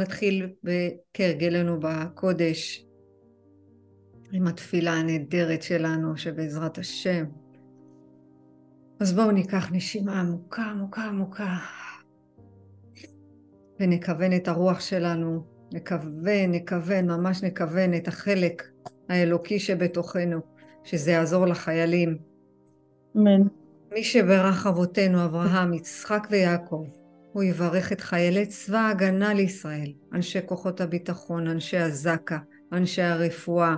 נתחיל כהרגלנו בקודש עם התפילה הנהדרת שלנו שבעזרת השם. אז בואו ניקח נשימה עמוקה עמוקה עמוקה ונכוון את הרוח שלנו, נכוון, נכוון, ממש נכוון את החלק האלוקי שבתוכנו, שזה יעזור לחיילים. אמן. מי שברך אבותינו אברהם, יצחק ויעקב, הוא יברך את חיילי צבא ההגנה לישראל, אנשי כוחות הביטחון, אנשי הזק"א, אנשי הרפואה,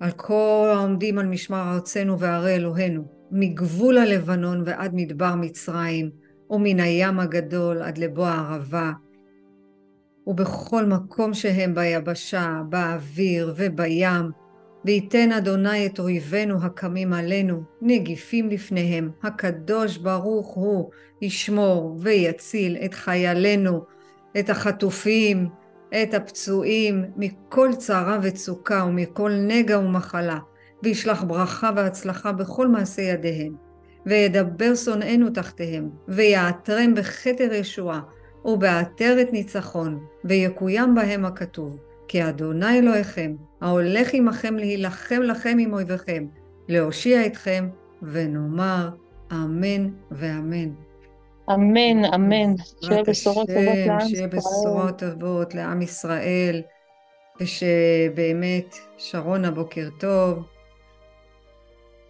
על כל העומדים על משמר ארצנו וערי אלוהינו, מגבול הלבנון ועד מדבר מצרים, ומן הים הגדול עד לבוא הערבה, ובכל מקום שהם ביבשה, באוויר ובים, וייתן אדוני את אויבינו הקמים עלינו, נגיפים לפניהם, הקדוש ברוך הוא ישמור ויציל את חיילינו, את החטופים, את הפצועים, מכל צרה וצוקה ומכל נגע ומחלה, וישלח ברכה והצלחה בכל מעשה ידיהם, וידבר שונאינו תחתיהם, ויעטרם בכתר ישועה, ובעטרת ניצחון, ויקוים בהם הכתוב, כי אדוני אלוהיכם, ההולך עמכם להילחם לכם עם אויביכם, להושיע אתכם, ונאמר אמן ואמן. אמן, אמן. שיהיה בשורות טובות לעם ישראל. שיהיה בשורות טובות לעם ישראל, ושבאמת, שרונה, בוקר טוב,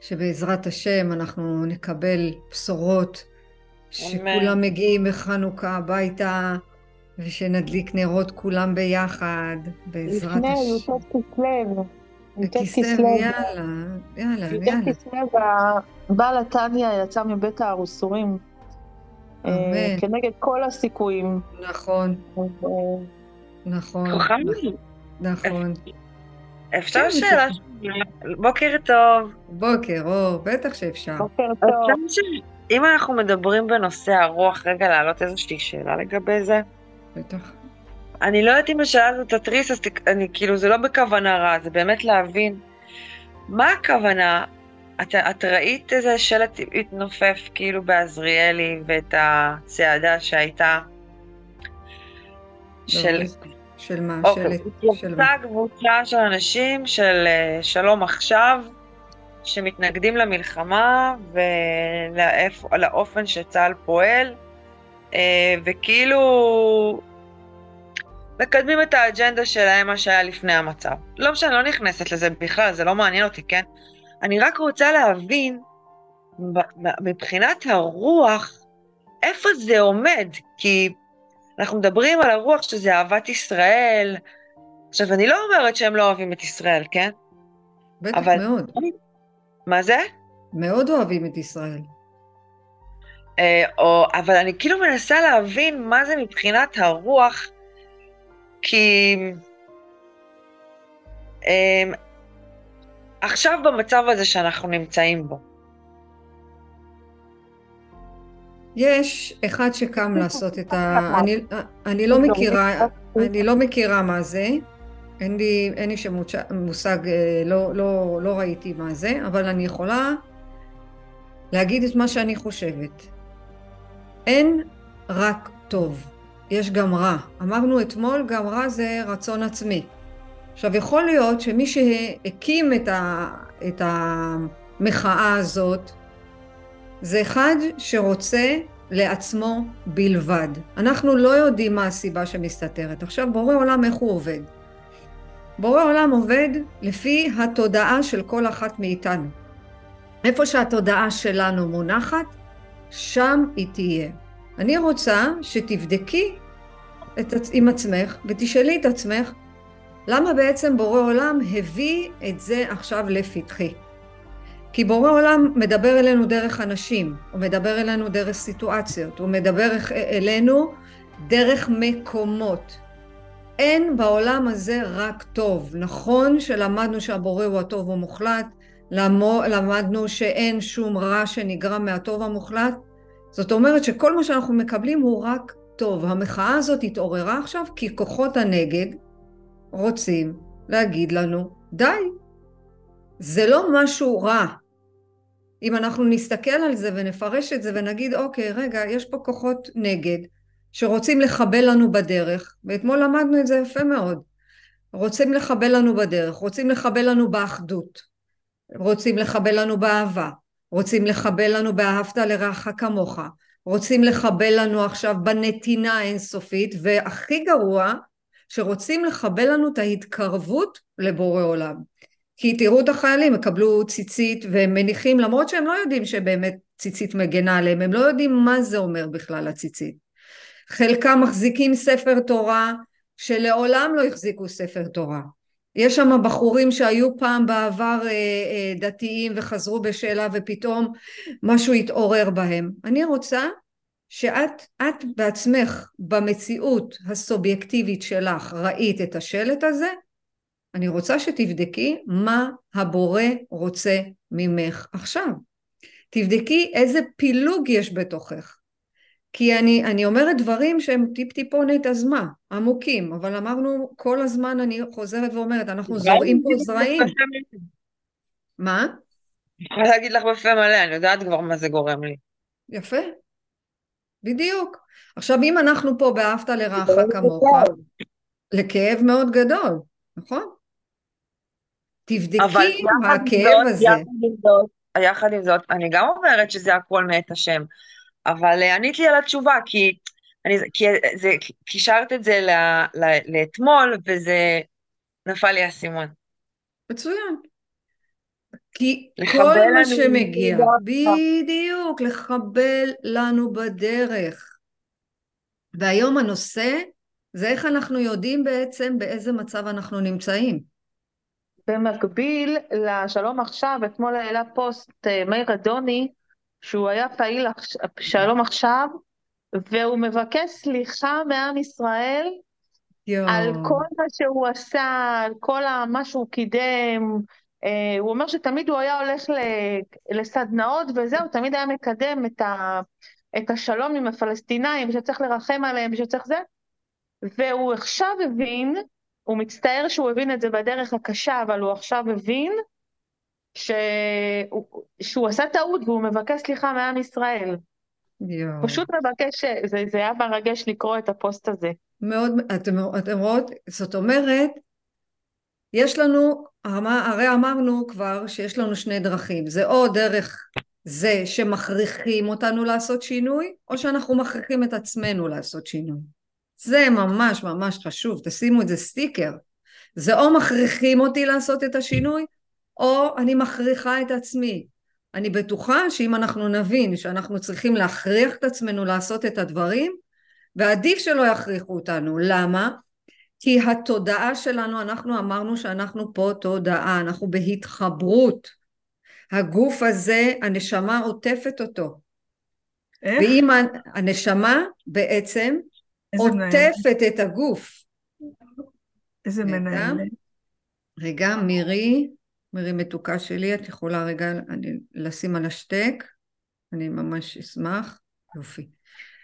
שבעזרת השם אנחנו נקבל בשורות, שכולם מגיעים בחנוכה הביתה, ושנדליק נרות כולם ביחד, בעזרת השם. לפני י"ט כסלו. י"ט כסלו, יאללה, יאללה, יאללה. י"ט כסלו, בעל התניא יצא מבית הארוסורים. אמן. כנגד כל הסיכויים. נכון, נכון. נכון. אפשר כן, שאלה? בוקר טוב. בוקר אור, בטח שאפשר. בוקר טוב. שאם אנחנו מדברים בנושא הרוח, רגע להעלות איזושהי שאלה לגבי זה? בטח. אני לא יודעת אם השאלה הזאת תתריס, אז אני כאילו, זה לא בכוונה רע, זה באמת להבין מה הכוונה. את, את ראית איזה שלט התנופף כאילו בעזריאלי ואת הצעדה שהייתה של... של מה? אוקיי, של-? התייחסה קבוצה של אנשים של אה, שלום עכשיו, שמתנגדים למלחמה ולאופן שצה"ל פועל, וכאילו מקדמים את האג'נדה שלהם, מה שהיה לפני המצב. לא משנה, לא נכנסת לזה בכלל, זה לא מעניין אותי, כן? אני רק רוצה להבין, מבחינת הרוח, איפה זה עומד? כי אנחנו מדברים על הרוח שזה אהבת ישראל. עכשיו, אני לא אומרת שהם לא אוהבים את ישראל, כן? בטח אבל- מאוד. מה זה? מאוד אוהבים את ישראל. אה, או, אבל אני כאילו מנסה להבין מה זה מבחינת הרוח, כי אה, עכשיו במצב הזה שאנחנו נמצאים בו, יש אחד שקם לעשות את ה... אני, אני לא מכירה, אני לא מכירה מה זה, אין לי, אין לי שמוצ... מושג, אה, לא, לא, לא ראיתי מה זה, אבל אני יכולה להגיד את מה שאני חושבת. אין רק טוב, יש גם רע. אמרנו אתמול, גם רע זה רצון עצמי. עכשיו, יכול להיות שמי שהקים את, ה... את המחאה הזאת, זה אחד שרוצה לעצמו בלבד. אנחנו לא יודעים מה הסיבה שמסתתרת. עכשיו, בורא עולם, איך הוא עובד? בורא עולם עובד לפי התודעה של כל אחת מאיתנו. איפה שהתודעה שלנו מונחת, שם היא תהיה. אני רוצה שתבדקי את, עם עצמך ותשאלי את עצמך, למה בעצם בורא עולם הביא את זה עכשיו לפתחי? כי בורא עולם מדבר אלינו דרך אנשים, הוא מדבר אלינו דרך סיטואציות, הוא מדבר אלינו דרך מקומות. אין בעולם הזה רק טוב. נכון שלמדנו שהבורא הוא הטוב המוחלט, למו- למדנו שאין שום רע שנגרם מהטוב המוחלט, זאת אומרת שכל מה שאנחנו מקבלים הוא רק טוב. המחאה הזאת התעוררה עכשיו כי כוחות הנגד רוצים להגיד לנו, די, זה לא משהו רע. אם אנחנו נסתכל על זה ונפרש את זה ונגיד, אוקיי, רגע, יש פה כוחות נגד שרוצים לחבל לנו בדרך, ואתמול למדנו את זה יפה מאוד. רוצים לחבל לנו בדרך, רוצים לחבל לנו באחדות, רוצים לחבל לנו באהבה, רוצים לחבל לנו באהבת לרעך כמוך, רוצים לחבל לנו עכשיו בנתינה האינסופית, והכי גרוע, שרוצים לחבל לנו את ההתקרבות לבורא עולם. כי תראו את החיילים, יקבלו ציצית והם מניחים, למרות שהם לא יודעים שבאמת ציצית מגנה עליהם, הם לא יודעים מה זה אומר בכלל הציצית. חלקם מחזיקים ספר תורה שלעולם לא החזיקו ספר תורה. יש שם בחורים שהיו פעם בעבר אה, אה, דתיים וחזרו בשאלה ופתאום משהו התעורר בהם. אני רוצה שאת את בעצמך במציאות הסובייקטיבית שלך ראית את השלט הזה, אני רוצה שתבדקי מה הבורא רוצה ממך עכשיו. תבדקי איזה פילוג יש בתוכך. כי אני, אני אומרת דברים שהם טיפ טיפונת אז מה, עמוקים, אבל אמרנו כל הזמן אני חוזרת ואומרת, אנחנו זורעים פה זרעים. מה? אני יכולה להגיד לך בפה מלא, אני יודעת כבר מה זה גורם לי. יפה, בדיוק. עכשיו אם אנחנו פה באהבת לרעך כמוך, לכאב מאוד גדול, נכון? תבדקי מה הכאב הזה. יחד עם זאת, יחד עם זאת, אני גם אומרת שזה הכל מאת השם. אבל אה, ענית לי על התשובה, כי, אני, כי זה, קישרת את זה ל, ל, לאתמול, וזה נפל לי האסימון. מצוין. כי כל מה שמגיע, בדיוק, לחבל לנו בדרך. והיום הנושא זה איך אנחנו יודעים בעצם באיזה מצב אנחנו נמצאים. במקביל לשלום עכשיו, אתמול העלה פוסט אה, מאיר אדוני, שהוא היה פעיל שלום עכשיו, והוא מבקש סליחה מעם ישראל יו. על כל מה שהוא עשה, על כל מה שהוא קידם. Uh, הוא אומר שתמיד הוא היה הולך לסדנאות וזהו, תמיד היה מקדם את, ה, את השלום עם הפלסטינאים, ושצריך לרחם עליהם ושצריך זה. והוא עכשיו הבין, הוא מצטער שהוא הבין את זה בדרך הקשה, אבל הוא עכשיו הבין שהוא, שהוא עשה טעות והוא מבקש סליחה מעם ישראל. יו. פשוט מבקש, זה, זה היה מרגש לקרוא את הפוסט הזה. מאוד, אתם, אתם רואות, זאת אומרת, יש לנו, הרי אמרנו כבר שיש לנו שני דרכים, זה או דרך זה שמכריחים אותנו לעשות שינוי, או שאנחנו מכריחים את עצמנו לעשות שינוי. זה ממש ממש חשוב, תשימו את זה סטיקר. זה או מכריחים אותי לעשות את השינוי, או אני מכריחה את עצמי. אני בטוחה שאם אנחנו נבין שאנחנו צריכים להכריח את עצמנו לעשות את הדברים, ועדיף שלא יכריחו אותנו. למה? כי התודעה שלנו, אנחנו אמרנו שאנחנו פה תודעה, אנחנו בהתחברות. הגוף הזה, הנשמה עוטפת אותו. איך? ואם הנשמה בעצם עוטפת את הגוף. איזה מנהלת. רגע, מירי, מירי מתוקה שלי, את יכולה רגע אני, לשים על השטק? אני ממש אשמח. יופי.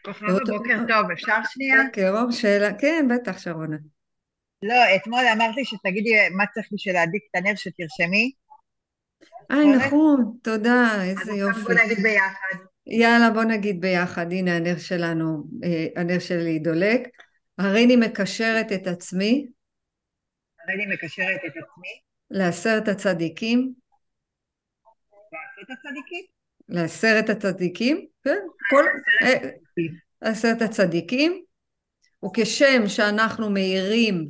בוקר טוב, אפשר שנייה? בוקר, אור שאלה, כן, בטח, שרונה. לא, אתמול אמרת לי שתגידי מה צריך בשביל להדליק את הנר שתרשמי. היי, נכון, תודה, איזה יופי. אז בוא נגיד ביחד. יאללה, בוא נגיד ביחד, הנה הנר שלנו, אה, הנר שלי דולק. הריני מקשרת את עצמי. הריני מקשרת את עצמי. לעשרת הצדיקים. לעשרת הצדיקים? לעשרת הצדיקים, כן, כל... אה, עשרת הצדיקים, וכשם שאנחנו מאירים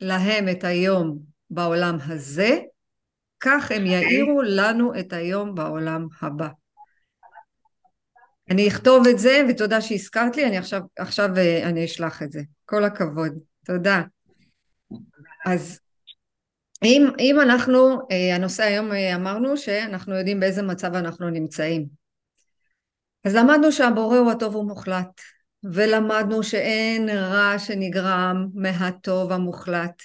להם את היום בעולם הזה, כך הם יאירו לנו את היום בעולם הבא. אני אכתוב את זה, ותודה שהזכרת לי, אני עכשיו, עכשיו אה, אני אשלח את זה. כל הכבוד. תודה. אז אם, אם אנחנו, אה, הנושא היום אה, אמרנו שאנחנו יודעים באיזה מצב אנחנו נמצאים. אז למדנו שהבורא הוא הטוב ומוחלט, ולמדנו שאין רע שנגרם מהטוב המוחלט.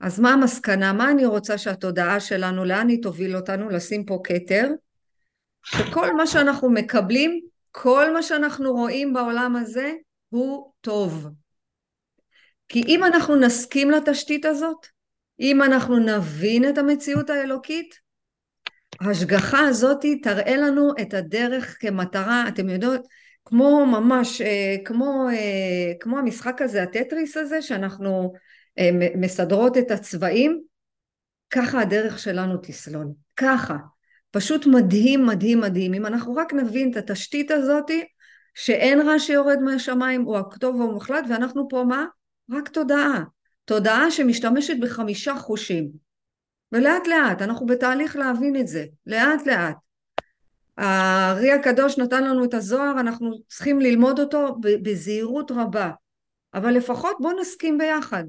אז מה המסקנה? מה אני רוצה שהתודעה שלנו, לאן היא תוביל אותנו? לשים פה כתר, שכל מה שאנחנו מקבלים, כל מה שאנחנו רואים בעולם הזה, הוא טוב. כי אם אנחנו נסכים לתשתית הזאת, אם אנחנו נבין את המציאות האלוקית, ההשגחה הזאת תראה לנו את הדרך כמטרה, אתם יודעות, כמו ממש, אה, כמו, אה, כמו המשחק הזה, הטטריס הזה, שאנחנו אה, מסדרות את הצבעים, ככה הדרך שלנו תסלול. ככה. פשוט מדהים, מדהים, מדהים. אם אנחנו רק נבין את התשתית הזאתי, שאין רע שיורד מהשמיים, הוא הכתוב והמוחלט, ואנחנו פה מה? רק תודעה. תודעה שמשתמשת בחמישה חושים. ולאט לאט, אנחנו בתהליך להבין את זה, לאט לאט. הארי הקדוש נתן לנו את הזוהר, אנחנו צריכים ללמוד אותו בזהירות רבה. אבל לפחות בואו נסכים ביחד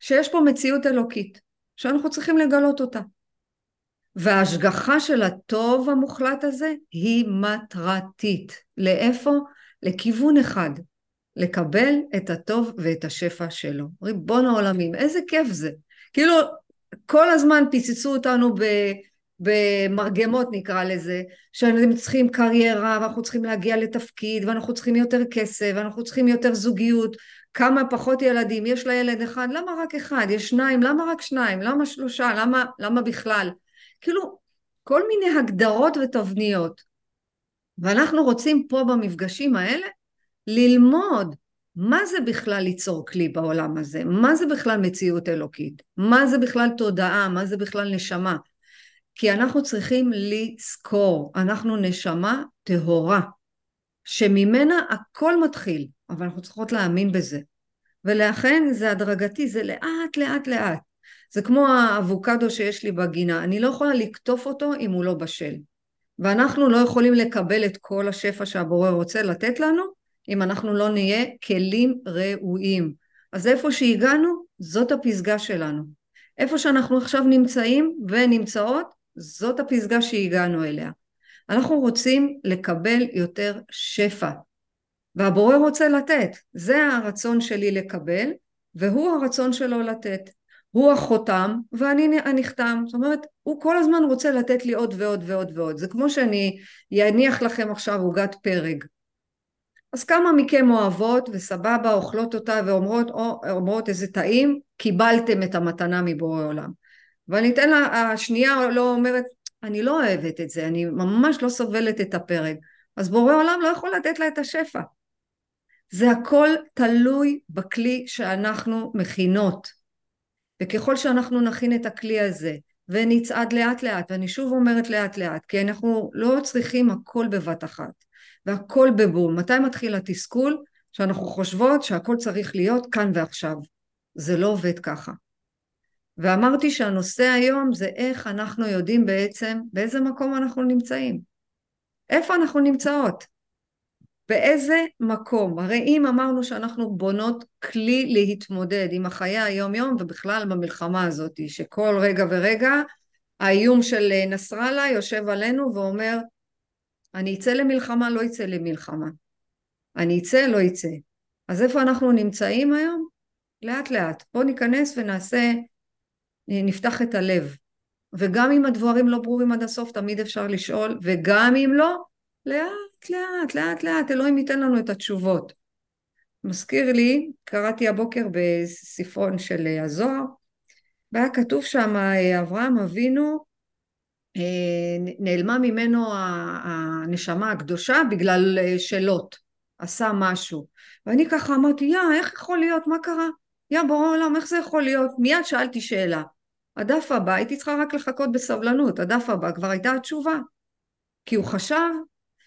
שיש פה מציאות אלוקית, שאנחנו צריכים לגלות אותה. וההשגחה של הטוב המוחלט הזה היא מטרתית. לאיפה? לכיוון אחד. לקבל את הטוב ואת השפע שלו. ריבון העולמים, איזה כיף זה. כאילו, כל הזמן פיצצו אותנו ב... במרגמות נקרא לזה, שאנחנו צריכים קריירה ואנחנו צריכים להגיע לתפקיד ואנחנו צריכים יותר כסף ואנחנו צריכים יותר זוגיות, כמה פחות ילדים, יש לה ילד אחד, למה רק אחד, יש שניים, למה רק שניים, למה שלושה, למה, למה בכלל, כאילו כל מיני הגדרות ותבניות. ואנחנו רוצים פה במפגשים האלה ללמוד מה זה בכלל ליצור כלי בעולם הזה, מה זה בכלל מציאות אלוקית, מה זה בכלל תודעה, מה זה בכלל נשמה כי אנחנו צריכים לזכור, אנחנו נשמה טהורה, שממנה הכל מתחיל, אבל אנחנו צריכות להאמין בזה. ולכן זה הדרגתי, זה לאט לאט לאט. זה כמו האבוקדו שיש לי בגינה, אני לא יכולה לקטוף אותו אם הוא לא בשל. ואנחנו לא יכולים לקבל את כל השפע שהבורא רוצה לתת לנו, אם אנחנו לא נהיה כלים ראויים. אז איפה שהגענו, זאת הפסגה שלנו. איפה שאנחנו עכשיו נמצאים ונמצאות, זאת הפסגה שהגענו אליה. אנחנו רוצים לקבל יותר שפע, והבורא רוצה לתת. זה הרצון שלי לקבל, והוא הרצון שלו לתת. הוא החותם ואני הנחתם. זאת אומרת, הוא כל הזמן רוצה לתת לי עוד ועוד ועוד ועוד. זה כמו שאני אניח לכם עכשיו עוגת פרג. אז כמה מכם אוהבות וסבבה אוכלות אותה ואומרות או, אומרות איזה טעים, קיבלתם את המתנה מבורא עולם. ואני אתן לה, השנייה לא אומרת, אני לא אוהבת את זה, אני ממש לא סובלת את הפרק. אז בורא עולם לא יכול לתת לה את השפע. זה הכל תלוי בכלי שאנחנו מכינות. וככל שאנחנו נכין את הכלי הזה ונצעד לאט לאט, ואני שוב אומרת לאט לאט, כי אנחנו לא צריכים הכל בבת אחת, והכל בבום. מתי מתחיל התסכול? שאנחנו חושבות שהכל צריך להיות כאן ועכשיו. זה לא עובד ככה. ואמרתי שהנושא היום זה איך אנחנו יודעים בעצם באיזה מקום אנחנו נמצאים. איפה אנחנו נמצאות? באיזה מקום? הרי אם אמרנו שאנחנו בונות כלי להתמודד עם החיי היום יום ובכלל במלחמה הזאת, שכל רגע ורגע האיום של נסראללה יושב עלינו ואומר אני אצא למלחמה, לא אצא למלחמה. אני אצא, לא אצא. אז איפה אנחנו נמצאים היום? לאט לאט. בואו ניכנס ונעשה נפתח את הלב. וגם אם הדברים לא ברורים עד הסוף, תמיד אפשר לשאול, וגם אם לא, לאט לאט, לאט לאט, אלוהים ייתן לנו את התשובות. מזכיר לי, קראתי הבוקר בספרון של הזוהר, והיה כתוב שם, אברהם אבינו, אה, נעלמה ממנו הנשמה הקדושה בגלל אה, שאלות, עשה משהו. ואני ככה אמרתי, יא, איך יכול להיות, מה קרה? יא, בורא עולם, איך זה יכול להיות? מיד שאלתי שאלה. הדף הבא הייתי צריכה רק לחכות בסבלנות, הדף הבא כבר הייתה התשובה. כי הוא חשב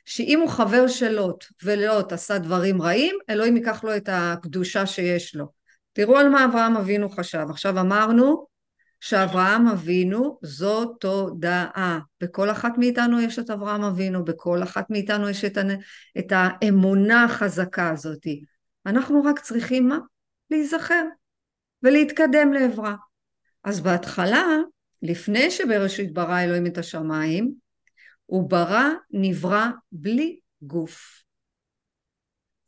שאם הוא חבר של לוט ולוט עשה דברים רעים, אלוהים ייקח לו את הקדושה שיש לו. תראו על מה אברהם אבינו חשב. עכשיו אמרנו שאברהם אבינו זו תודעה. בכל אחת מאיתנו יש את אברהם אבינו, בכל אחת מאיתנו יש את, את האמונה החזקה הזאת. אנחנו רק צריכים מה? להיזכר ולהתקדם לעברה. אז בהתחלה, לפני שבראשית ברא אלוהים את השמיים, הוא ברא, נברא בלי גוף.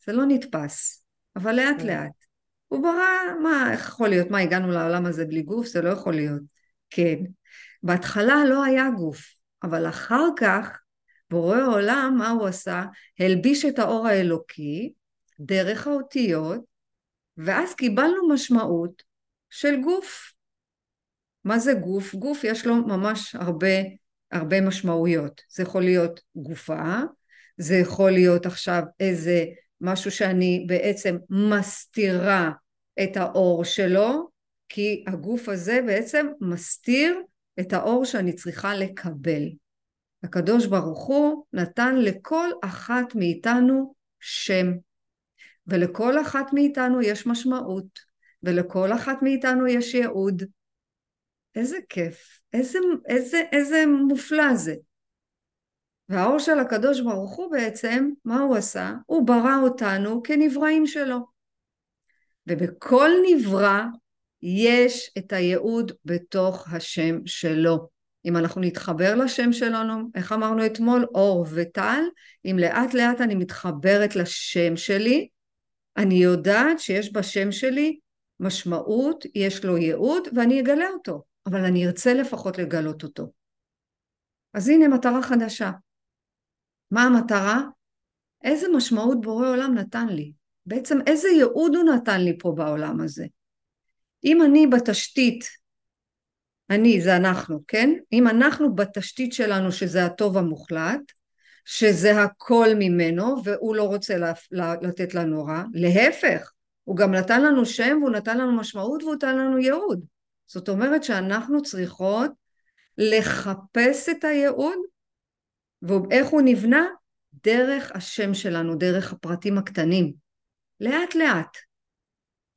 זה לא נתפס, אבל לאט כן. לאט. הוא ברא, מה, איך יכול להיות? מה, הגענו לעולם הזה בלי גוף? זה לא יכול להיות. כן. בהתחלה לא היה גוף, אבל אחר כך, בורא עולם, מה הוא עשה? הלביש את האור האלוקי דרך האותיות, ואז קיבלנו משמעות של גוף. מה זה גוף? גוף יש לו ממש הרבה, הרבה משמעויות. זה יכול להיות גופה, זה יכול להיות עכשיו איזה משהו שאני בעצם מסתירה את האור שלו, כי הגוף הזה בעצם מסתיר את האור שאני צריכה לקבל. הקדוש ברוך הוא נתן לכל אחת מאיתנו שם, ולכל אחת מאיתנו יש משמעות, ולכל אחת מאיתנו יש ייעוד. איזה כיף, איזה, איזה, איזה מופלא זה. והאור של הקדוש ברוך הוא בעצם, מה הוא עשה? הוא ברא אותנו כנבראים שלו. ובכל נברא יש את הייעוד בתוך השם שלו. אם אנחנו נתחבר לשם שלנו, איך אמרנו אתמול, אור וטל, אם לאט לאט אני מתחברת לשם שלי, אני יודעת שיש בשם שלי משמעות, יש לו ייעוד, ואני אגלה אותו, אבל אני ארצה לפחות לגלות אותו. אז הנה מטרה חדשה. מה המטרה? איזה משמעות בורא עולם נתן לי? בעצם איזה ייעוד הוא נתן לי פה בעולם הזה? אם אני בתשתית, אני זה אנחנו, כן? אם אנחנו בתשתית שלנו שזה הטוב המוחלט, שזה הכל ממנו והוא לא רוצה לתת לנו רע, להפך, הוא גם נתן לנו שם והוא נתן לנו משמעות והוא נתן לנו ייעוד. זאת אומרת שאנחנו צריכות לחפש את הייעוד ואיך הוא נבנה? דרך השם שלנו, דרך הפרטים הקטנים. לאט לאט.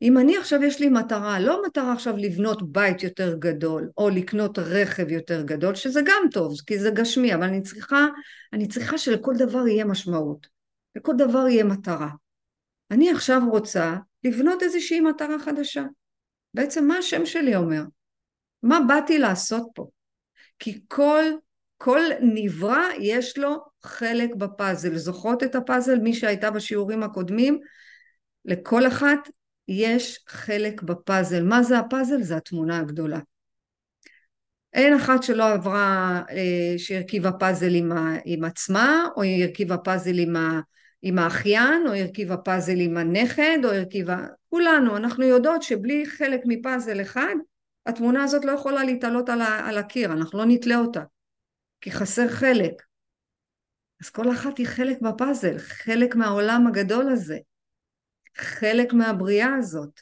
אם אני עכשיו יש לי מטרה, לא מטרה עכשיו לבנות בית יותר גדול, או לקנות רכב יותר גדול, שזה גם טוב, כי זה גשמי, אבל אני צריכה, אני צריכה שלכל דבר יהיה משמעות. לכל דבר יהיה מטרה. אני עכשיו רוצה לבנות איזושהי מטרה חדשה. בעצם מה השם שלי אומר? מה באתי לעשות פה? כי כל כל נברא יש לו חלק בפאזל. זוכרות את הפאזל? מי שהייתה בשיעורים הקודמים, לכל אחת יש חלק בפאזל. מה זה הפאזל? זה התמונה הגדולה. אין אחת שלא עברה, אה, שהרכיבה פאזל עם, ה, עם עצמה, או הרכיבה פאזל עם, ה, עם האחיין, או הרכיבה פאזל עם הנכד, או הרכיבה... כולנו, אנחנו יודעות שבלי חלק מפאזל אחד, התמונה הזאת לא יכולה להתעלות על, על הקיר, אנחנו לא נתלה אותה. כי חסר חלק. אז כל אחת היא חלק בפאזל, חלק מהעולם הגדול הזה, חלק מהבריאה הזאת.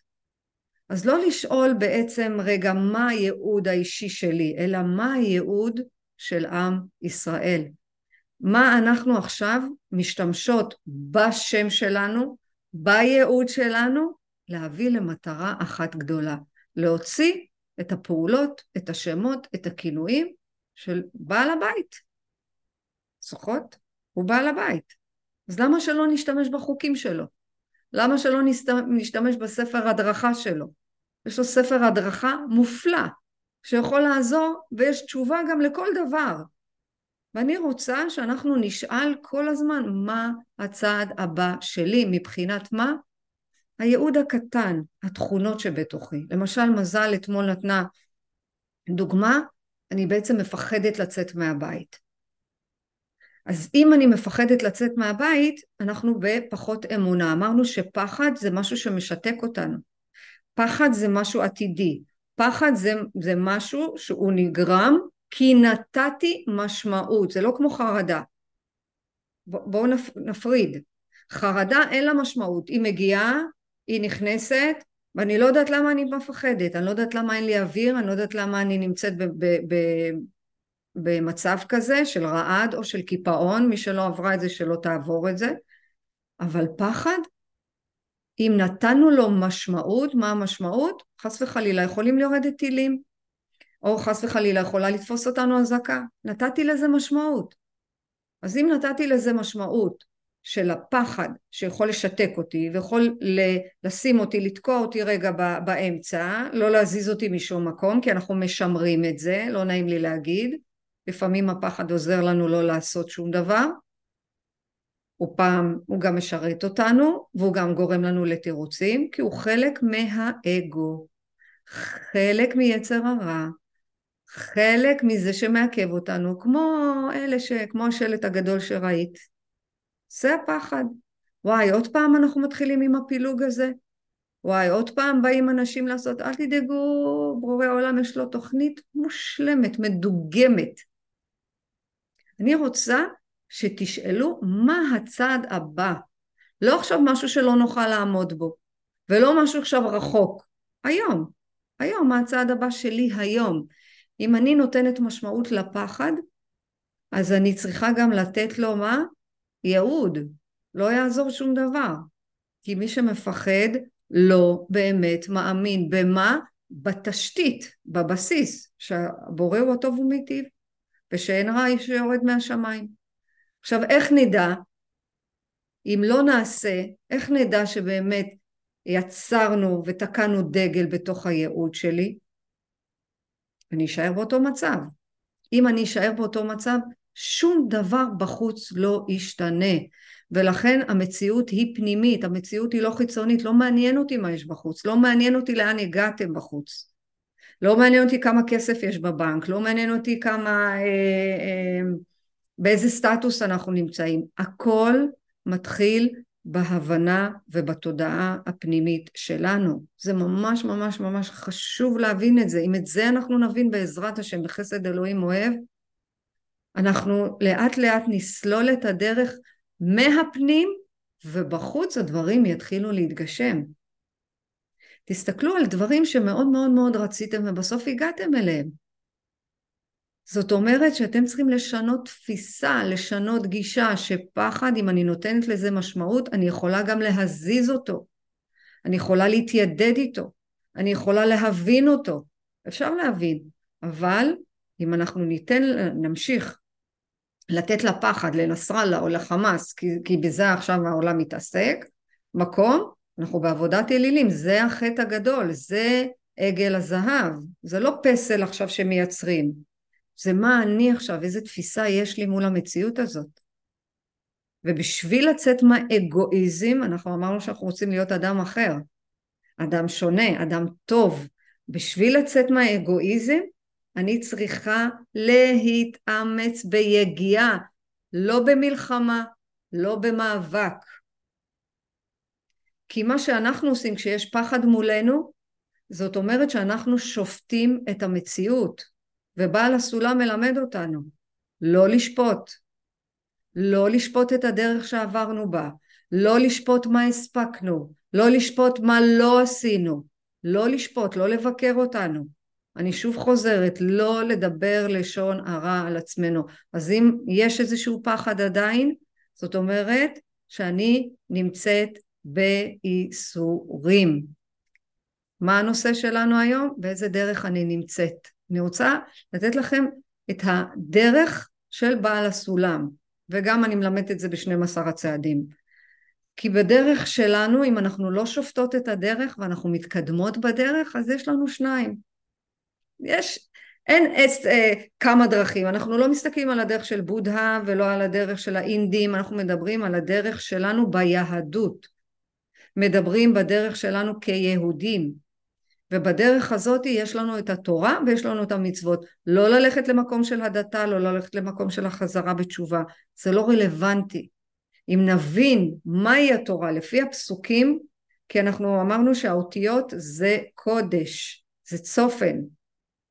אז לא לשאול בעצם, רגע, מה הייעוד האישי שלי, אלא מה הייעוד של עם ישראל. מה אנחנו עכשיו משתמשות בשם שלנו, בייעוד שלנו, להביא למטרה אחת גדולה. להוציא את הפעולות, את השמות, את הכינויים של בעל הבית. זוכרות? הוא בעל הבית. אז למה שלא נשתמש בחוקים שלו? למה שלא נשתמש בספר הדרכה שלו? יש לו ספר הדרכה מופלא, שיכול לעזור, ויש תשובה גם לכל דבר. ואני רוצה שאנחנו נשאל כל הזמן מה הצעד הבא שלי, מבחינת מה? הייעוד הקטן, התכונות שבתוכי. למשל, מזל אתמול נתנה דוגמה אני בעצם מפחדת לצאת מהבית. אז אם אני מפחדת לצאת מהבית, אנחנו בפחות אמונה. אמרנו שפחד זה משהו שמשתק אותנו. פחד זה משהו עתידי. פחד זה, זה משהו שהוא נגרם כי נתתי משמעות. זה לא כמו חרדה. בואו נפריד. חרדה אין לה משמעות. היא מגיעה, היא נכנסת, ואני לא יודעת למה אני מפחדת, אני לא יודעת למה אין לי אוויר, אני לא יודעת למה אני נמצאת ב- ב- ב- במצב כזה של רעד או של קיפאון, מי שלא עברה את זה שלא תעבור את זה, אבל פחד, אם נתנו לו משמעות, מה המשמעות? חס וחלילה יכולים לרדת טילים, או חס וחלילה יכולה לתפוס אותנו אזעקה, נתתי לזה משמעות. אז אם נתתי לזה משמעות של הפחד שיכול לשתק אותי ויכול לשים אותי, לתקוע אותי רגע באמצע, לא להזיז אותי משום מקום כי אנחנו משמרים את זה, לא נעים לי להגיד, לפעמים הפחד עוזר לנו לא לעשות שום דבר, הוא פעם, הוא גם משרת אותנו והוא גם גורם לנו לתירוצים כי הוא חלק מהאגו, חלק מיצר הרע, חלק מזה שמעכב אותנו, כמו אלה ש... כמו השלט הגדול שראית, זה הפחד. וואי, עוד פעם אנחנו מתחילים עם הפילוג הזה? וואי, עוד פעם באים אנשים לעשות, אל תדאגו, בורא העולם יש לו תוכנית מושלמת, מדוגמת. אני רוצה שתשאלו מה הצעד הבא. לא עכשיו משהו שלא נוכל לעמוד בו, ולא משהו עכשיו רחוק. היום, היום, מה הצעד הבא שלי היום? אם אני נותנת משמעות לפחד, אז אני צריכה גם לתת לו מה? ייעוד. לא יעזור שום דבר. כי מי שמפחד לא באמת מאמין. במה? בתשתית, בבסיס, שהבורא הוא הטוב ומיטיב, ושאין רע שיורד מהשמיים. עכשיו, איך נדע? אם לא נעשה, איך נדע שבאמת יצרנו ותקענו דגל בתוך הייעוד שלי? אני אשאר באותו מצב. אם אני אשאר באותו מצב, שום דבר בחוץ לא ישתנה. ולכן המציאות היא פנימית, המציאות היא לא חיצונית, לא מעניין אותי מה יש בחוץ, לא מעניין אותי לאן הגעתם בחוץ. לא מעניין אותי כמה כסף יש בבנק, לא מעניין אותי כמה, אה, אה, באיזה סטטוס אנחנו נמצאים. הכל מתחיל בהבנה ובתודעה הפנימית שלנו. זה ממש ממש ממש חשוב להבין את זה. אם את זה אנחנו נבין בעזרת השם בחסד אלוהים אוהב, אנחנו לאט לאט נסלול את הדרך מהפנים ובחוץ הדברים יתחילו להתגשם. תסתכלו על דברים שמאוד מאוד מאוד רציתם ובסוף הגעתם אליהם. זאת אומרת שאתם צריכים לשנות תפיסה, לשנות גישה, שפחד, אם אני נותנת לזה משמעות, אני יכולה גם להזיז אותו. אני יכולה להתיידד איתו. אני יכולה להבין אותו. אפשר להבין, אבל אם אנחנו ניתן, נמשיך לתת לפחד, לנסראללה או לחמאס, כי, כי בזה עכשיו העולם מתעסק, מקום, אנחנו בעבודת אלילים, זה החטא הגדול, זה עגל הזהב, זה לא פסל עכשיו שמייצרים, זה מה אני עכשיו, איזה תפיסה יש לי מול המציאות הזאת. ובשביל לצאת מהאגואיזם, אנחנו אמרנו שאנחנו רוצים להיות אדם אחר, אדם שונה, אדם טוב. בשביל לצאת מהאגואיזם, אני צריכה להתאמץ ביגיעה, לא במלחמה, לא במאבק. כי מה שאנחנו עושים כשיש פחד מולנו, זאת אומרת שאנחנו שופטים את המציאות, ובעל הסולם מלמד אותנו לא לשפוט, לא לשפוט את הדרך שעברנו בה, לא לשפוט מה הספקנו, לא לשפוט מה לא עשינו, לא לשפוט, לא לבקר אותנו. אני שוב חוזרת, לא לדבר לשון הרע על עצמנו. אז אם יש איזשהו פחד עדיין, זאת אומרת שאני נמצאת בייסורים. מה הנושא שלנו היום? באיזה דרך אני נמצאת. אני רוצה לתת לכם את הדרך של בעל הסולם, וגם אני מלמדת את זה ב-12 הצעדים. כי בדרך שלנו, אם אנחנו לא שופטות את הדרך ואנחנו מתקדמות בדרך, אז יש לנו שניים. יש, אין אס, אה, כמה דרכים, אנחנו לא מסתכלים על הדרך של בודהה ולא על הדרך של האינדים, אנחנו מדברים על הדרך שלנו ביהדות, מדברים בדרך שלנו כיהודים, ובדרך הזאת יש לנו את התורה ויש לנו את המצוות, לא ללכת למקום של הדתה, לא ללכת למקום של החזרה בתשובה, זה לא רלוונטי. אם נבין מהי התורה לפי הפסוקים, כי אנחנו אמרנו שהאותיות זה קודש, זה צופן,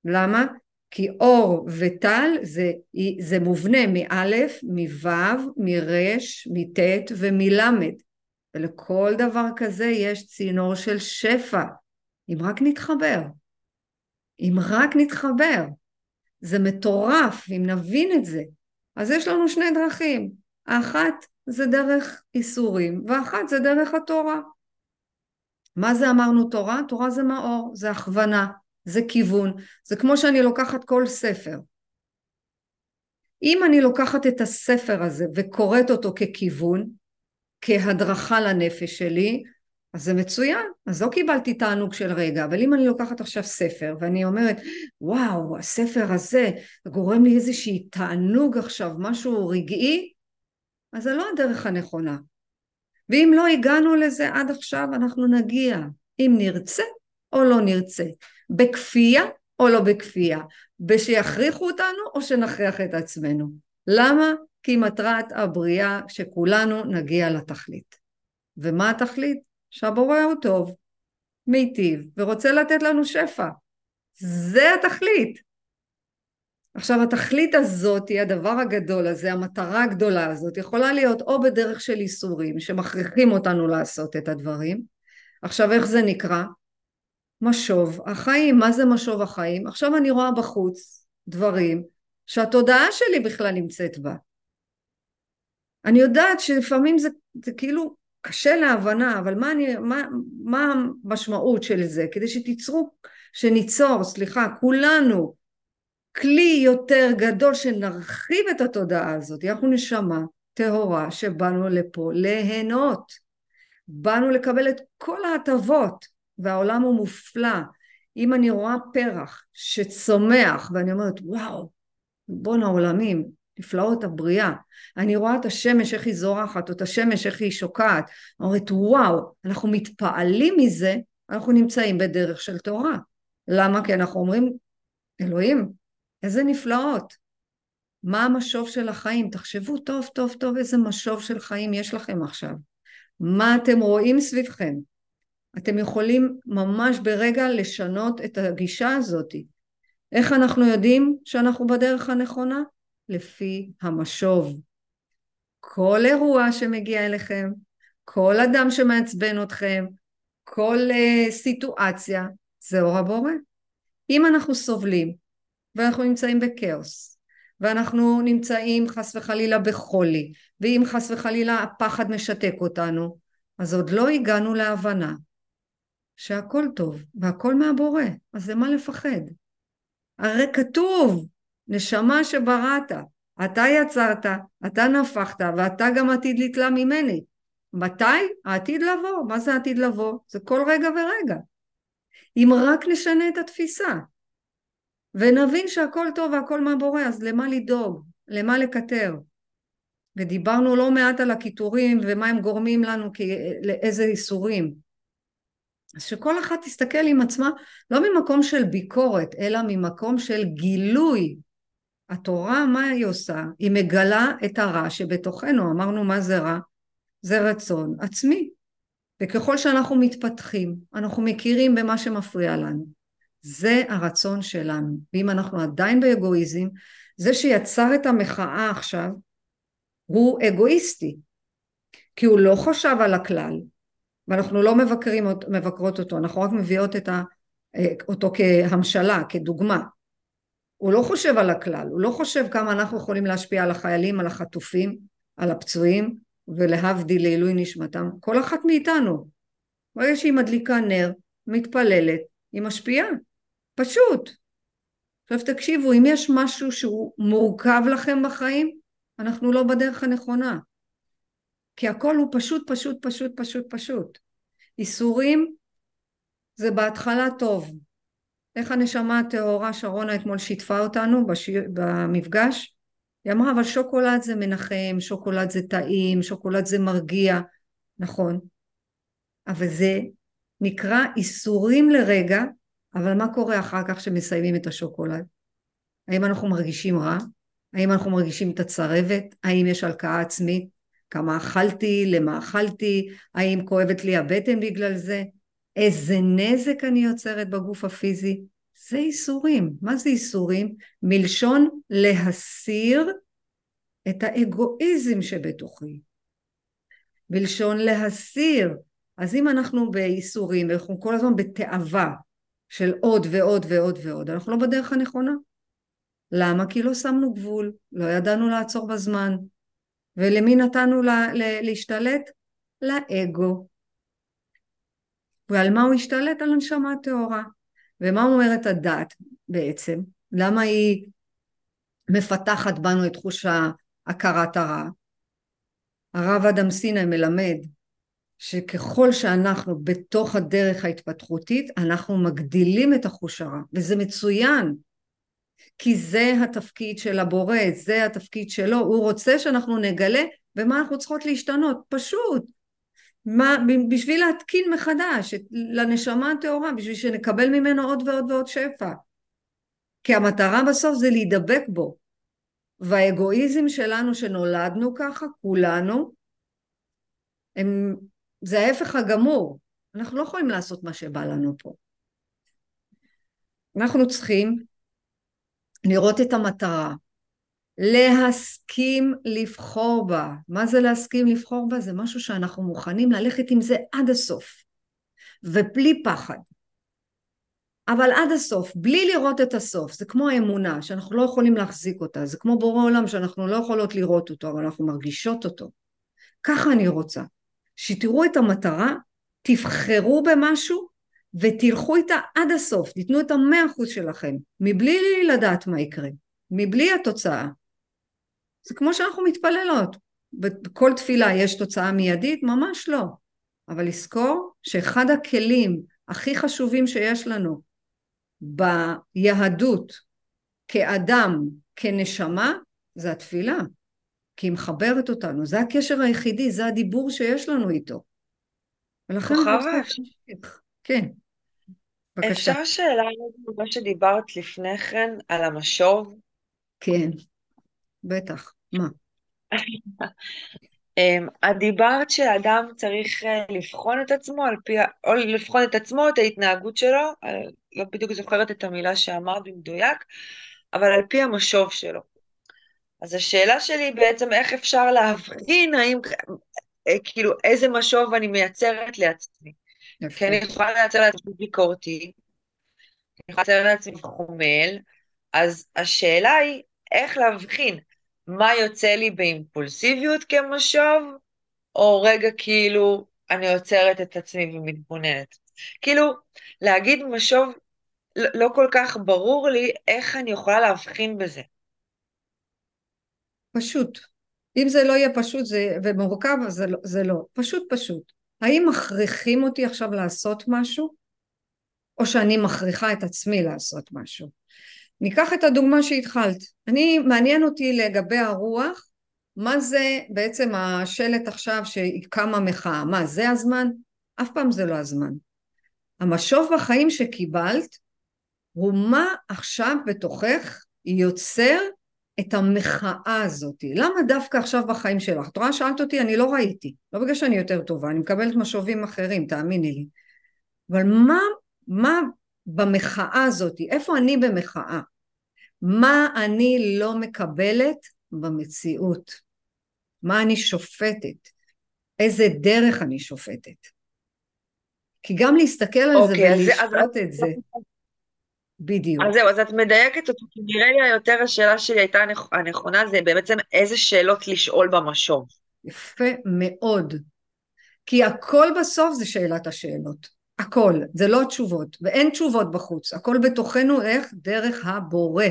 למה? כי אור וטל זה, זה מובנה מאלף, מוו, מרש, מטית ומלמד. ולכל דבר כזה יש צינור של שפע, אם רק נתחבר. אם רק נתחבר. זה מטורף, אם נבין את זה. אז יש לנו שני דרכים. האחת זה דרך איסורים, ואחת זה דרך התורה. מה זה אמרנו תורה? תורה זה מאור, זה הכוונה. זה כיוון, זה כמו שאני לוקחת כל ספר. אם אני לוקחת את הספר הזה וקוראת אותו ככיוון, כהדרכה לנפש שלי, אז זה מצוין, אז לא קיבלתי תענוג של רגע, אבל אם אני לוקחת עכשיו ספר ואני אומרת, וואו, הספר הזה גורם לי איזושהי תענוג עכשיו, משהו רגעי, אז זה לא הדרך הנכונה. ואם לא הגענו לזה עד עכשיו, אנחנו נגיע, אם נרצה או לא נרצה. בכפייה או לא בכפייה, בשיכריחו אותנו או שנכריח את עצמנו. למה? כי מטרת הבריאה שכולנו נגיע לתכלית. ומה התכלית? שהבורא הוא טוב, מיטיב, ורוצה לתת לנו שפע. זה התכלית. עכשיו התכלית הזאת, הדבר הגדול הזה, המטרה הגדולה הזאת, יכולה להיות או בדרך של איסורים שמכריחים אותנו לעשות את הדברים. עכשיו איך זה נקרא? משוב החיים. מה זה משוב החיים? עכשיו אני רואה בחוץ דברים שהתודעה שלי בכלל נמצאת בה. אני יודעת שלפעמים זה, זה כאילו קשה להבנה, אבל מה, אני, מה, מה המשמעות של זה? כדי שתיצרו, שניצור, סליחה, כולנו כלי יותר גדול שנרחיב את התודעה הזאת, אנחנו נשמה טהורה שבאנו לפה ליהנות, באנו לקבל את כל ההטבות והעולם הוא מופלא. אם אני רואה פרח שצומח ואני אומרת וואו בואנה עולמים נפלאות הבריאה. אני רואה את השמש איך היא זורחת או את השמש איך היא שוקעת. אני אומרת וואו אנחנו מתפעלים מזה אנחנו נמצאים בדרך של תורה. למה? כי אנחנו אומרים אלוהים איזה נפלאות. מה המשוב של החיים? תחשבו טוב טוב טוב איזה משוב של חיים יש לכם עכשיו. מה אתם רואים סביבכם אתם יכולים ממש ברגע לשנות את הגישה הזאת. איך אנחנו יודעים שאנחנו בדרך הנכונה? לפי המשוב. כל אירוע שמגיע אליכם, כל אדם שמעצבן אתכם, כל uh, סיטואציה, זה אור הבורא. אם אנחנו סובלים ואנחנו נמצאים בכאוס ואנחנו נמצאים חס וחלילה בחולי ואם חס וחלילה הפחד משתק אותנו אז עוד לא הגענו להבנה שהכל טוב והכל מהבורא, אז למה לפחד? הרי כתוב, נשמה שבראת, אתה יצרת, אתה נפחת ואתה גם עתיד לתלה ממני. מתי? העתיד לבוא. מה זה עתיד לבוא? זה כל רגע ורגע. אם רק נשנה את התפיסה ונבין שהכל טוב והכל מהבורא, אז למה לדאוג? למה לקטר? ודיברנו לא מעט על הקיטורים ומה הם גורמים לנו, לאיזה איסורים. אז שכל אחת תסתכל עם עצמה לא ממקום של ביקורת, אלא ממקום של גילוי. התורה, מה היא עושה? היא מגלה את הרע שבתוכנו. אמרנו מה זה רע? זה רצון עצמי. וככל שאנחנו מתפתחים, אנחנו מכירים במה שמפריע לנו. זה הרצון שלנו. ואם אנחנו עדיין באגואיזם, זה שיצר את המחאה עכשיו, הוא אגואיסטי. כי הוא לא חשב על הכלל, ואנחנו לא מבקרים, מבקרות אותו, אנחנו רק מביאות את ה, אה, אותו כהמשלה, כדוגמה. הוא לא חושב על הכלל, הוא לא חושב כמה אנחנו יכולים להשפיע על החיילים, על החטופים, על הפצועים, ולהבדיל לעילוי נשמתם, כל אחת מאיתנו. ברגע שהיא מדליקה נר, מתפללת, היא משפיעה, פשוט. עכשיו תקשיבו, אם יש משהו שהוא מורכב לכם בחיים, אנחנו לא בדרך הנכונה. כי הכל הוא פשוט פשוט פשוט פשוט פשוט. איסורים זה בהתחלה טוב. איך הנשמה הטהורה שרונה אתמול שיתפה אותנו בשיר, במפגש? היא אמרה אבל שוקולד זה מנחם, שוקולד זה טעים, שוקולד זה מרגיע, נכון, אבל זה נקרא איסורים לרגע, אבל מה קורה אחר כך שמסיימים את השוקולד? האם אנחנו מרגישים רע? האם אנחנו מרגישים את הצרבת? האם יש הלקאה עצמית? כמה אכלתי, למה אכלתי, האם כואבת לי הבטן בגלל זה, איזה נזק אני יוצרת בגוף הפיזי, זה איסורים. מה זה איסורים? מלשון להסיר את האגואיזם שבתוכי. מלשון להסיר. אז אם אנחנו באיסורים ואנחנו כל הזמן בתאווה של עוד ועוד ועוד ועוד, אנחנו לא בדרך הנכונה. למה? כי לא שמנו גבול, לא ידענו לעצור בזמן, ולמי נתנו לה, לה, להשתלט? לאגו. ועל מה הוא השתלט? על הנשמה הטהורה. ומה אומרת הדת בעצם? למה היא מפתחת בנו את חוש הכרת הרע? הרב אדם סיני מלמד שככל שאנחנו בתוך הדרך ההתפתחותית אנחנו מגדילים את החוש הרע וזה מצוין כי זה התפקיד של הבורא, זה התפקיד שלו, הוא רוצה שאנחנו נגלה במה אנחנו צריכות להשתנות, פשוט. מה, בשביל להתקין מחדש את, לנשמה הטהורה, בשביל שנקבל ממנו עוד ועוד ועוד שפע. כי המטרה בסוף זה להידבק בו. והאגואיזם שלנו שנולדנו ככה, כולנו, הם, זה ההפך הגמור. אנחנו לא יכולים לעשות מה שבא לנו פה. אנחנו צריכים לראות את המטרה, להסכים לבחור בה. מה זה להסכים לבחור בה? זה משהו שאנחנו מוכנים ללכת עם זה עד הסוף, ובלי פחד. אבל עד הסוף, בלי לראות את הסוף, זה כמו האמונה, שאנחנו לא יכולים להחזיק אותה, זה כמו בורא עולם שאנחנו לא יכולות לראות אותו, אבל אנחנו מרגישות אותו. ככה אני רוצה, שתראו את המטרה, תבחרו במשהו ותלכו איתה עד הסוף, תיתנו את המאה אחוז שלכם, מבלי לדעת מה יקרה, מבלי התוצאה. זה כמו שאנחנו מתפללות, בכל תפילה יש תוצאה מיידית? ממש לא. אבל לזכור שאחד הכלים הכי חשובים שיש לנו ביהדות כאדם, כנשמה, זה התפילה. כי היא מחברת אותנו, זה הקשר היחידי, זה הדיבור שיש לנו איתו. ולכן... כוכבה, כן. בבקשה. אפשר שאלה על מה שדיברת לפני כן, על המשוב? כן, בטח. מה? אמ, את דיברת שאדם צריך אה, לבחון את עצמו על פי, או לבחון את עצמו, את ההתנהגות שלו, לא בדיוק זוכרת את המילה שאמרת במדויק, אבל על פי המשוב שלו. אז השאלה שלי היא בעצם איך אפשר להבחין האם, אה, כאילו, איזה משוב אני מייצרת לעצמי. כי אני יכולה לייצר לעצמי ביקורתי, אני יכולה לייצר לעצמי חומל, אז השאלה היא איך להבחין מה יוצא לי באימפולסיביות כמשוב, או רגע כאילו אני עוצרת את עצמי ומתבוננת. כאילו, להגיד משוב, לא, לא כל כך ברור לי איך אני יכולה להבחין בזה. פשוט. אם זה לא יהיה פשוט זה, ומורכב, אז זה, לא, זה לא. פשוט פשוט. האם מכריחים אותי עכשיו לעשות משהו, או שאני מכריחה את עצמי לעשות משהו? ניקח את הדוגמה שהתחלת. אני, מעניין אותי לגבי הרוח, מה זה בעצם השלט עכשיו שקמה מחאה? מה, זה הזמן? אף פעם זה לא הזמן. המשוב בחיים שקיבלת הוא מה עכשיו בתוכך יוצר את המחאה הזאת. למה דווקא עכשיו בחיים שלך? את רואה, שאלת אותי, אני לא ראיתי. לא בגלל שאני יותר טובה, אני מקבלת משובים אחרים, תאמיני לי. אבל מה, מה במחאה הזאת, איפה אני במחאה? מה אני לא מקבלת במציאות? מה אני שופטת? איזה דרך אני שופטת? כי גם להסתכל על okay, זה אוקיי, ולשפוט את זה, בדיוק. אז זהו, אז את מדייקת אותי, כי נראה לי יותר השאלה שלי הייתה הנכונה, זה בעצם איזה שאלות לשאול במשוב. יפה מאוד. כי הכל בסוף זה שאלת השאלות. הכל, זה לא התשובות, ואין תשובות בחוץ, הכל בתוכנו איך? דרך הבורא.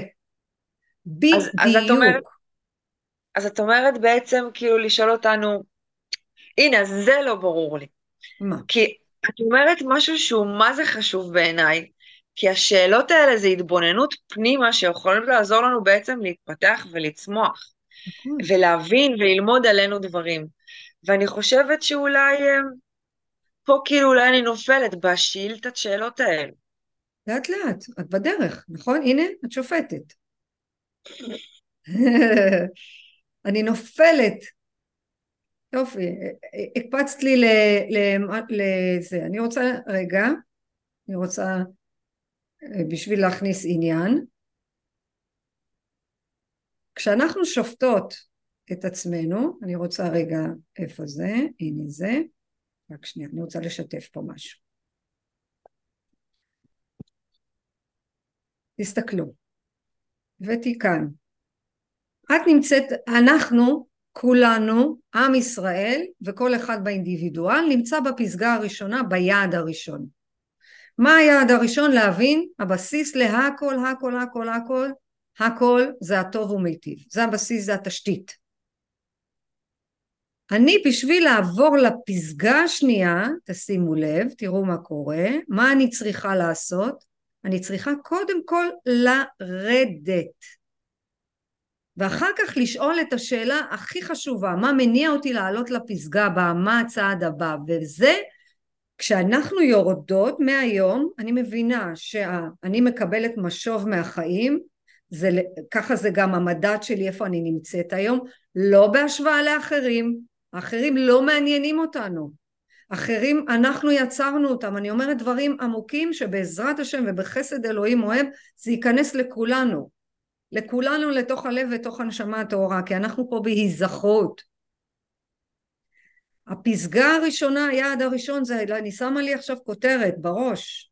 בדיוק. אז, אז, את אומרת, אז את אומרת בעצם כאילו לשאול אותנו, הנה, זה לא ברור לי. מה? כי את אומרת משהו שהוא מה זה חשוב בעיניי, כי השאלות האלה זה התבוננות פנימה שיכולים לעזור לנו בעצם להתפתח ולצמוח, נכון. ולהבין וללמוד עלינו דברים. ואני חושבת שאולי פה כאילו אולי אני נופלת בשאילתת שאלות האלה. לאט לאט, את בדרך, נכון? הנה, את שופטת. אני נופלת. יופי, הקפצת לי לזה. אני רוצה, רגע, אני רוצה אה, בשביל להכניס עניין. כשאנחנו שופטות את עצמנו, אני רוצה רגע, איפה זה? הנה זה. רק שנייה, אני רוצה לשתף פה משהו. תסתכלו. הבאתי כאן. את נמצאת, אנחנו, כולנו, עם ישראל, וכל אחד באינדיבידואל, נמצא בפסגה הראשונה, ביעד הראשון. מה היעד הראשון? להבין, הבסיס להכל, הכל, הכל, הכל, הכל זה הטוב ומיטיב. זה הבסיס, זה התשתית. אני בשביל לעבור לפסגה השנייה, תשימו לב, תראו מה קורה, מה אני צריכה לעשות? אני צריכה קודם כל לרדת. ואחר כך לשאול את השאלה הכי חשובה, מה מניע אותי לעלות לפסגה הבאה, מה הצעד הבא, וזה כשאנחנו יורדות מהיום, אני מבינה שאני מקבלת משוב מהחיים, זה, ככה זה גם המדד שלי איפה אני נמצאת היום, לא בהשוואה לאחרים, האחרים לא מעניינים אותנו, אחרים אנחנו יצרנו אותם, אני אומרת דברים עמוקים שבעזרת השם ובחסד אלוהים אוהב זה ייכנס לכולנו, לכולנו לתוך הלב ותוך הנשמה הטהורה, כי אנחנו פה בהיזכרות. הפסגה הראשונה, היעד הראשון זה, אני שמה לי עכשיו כותרת בראש.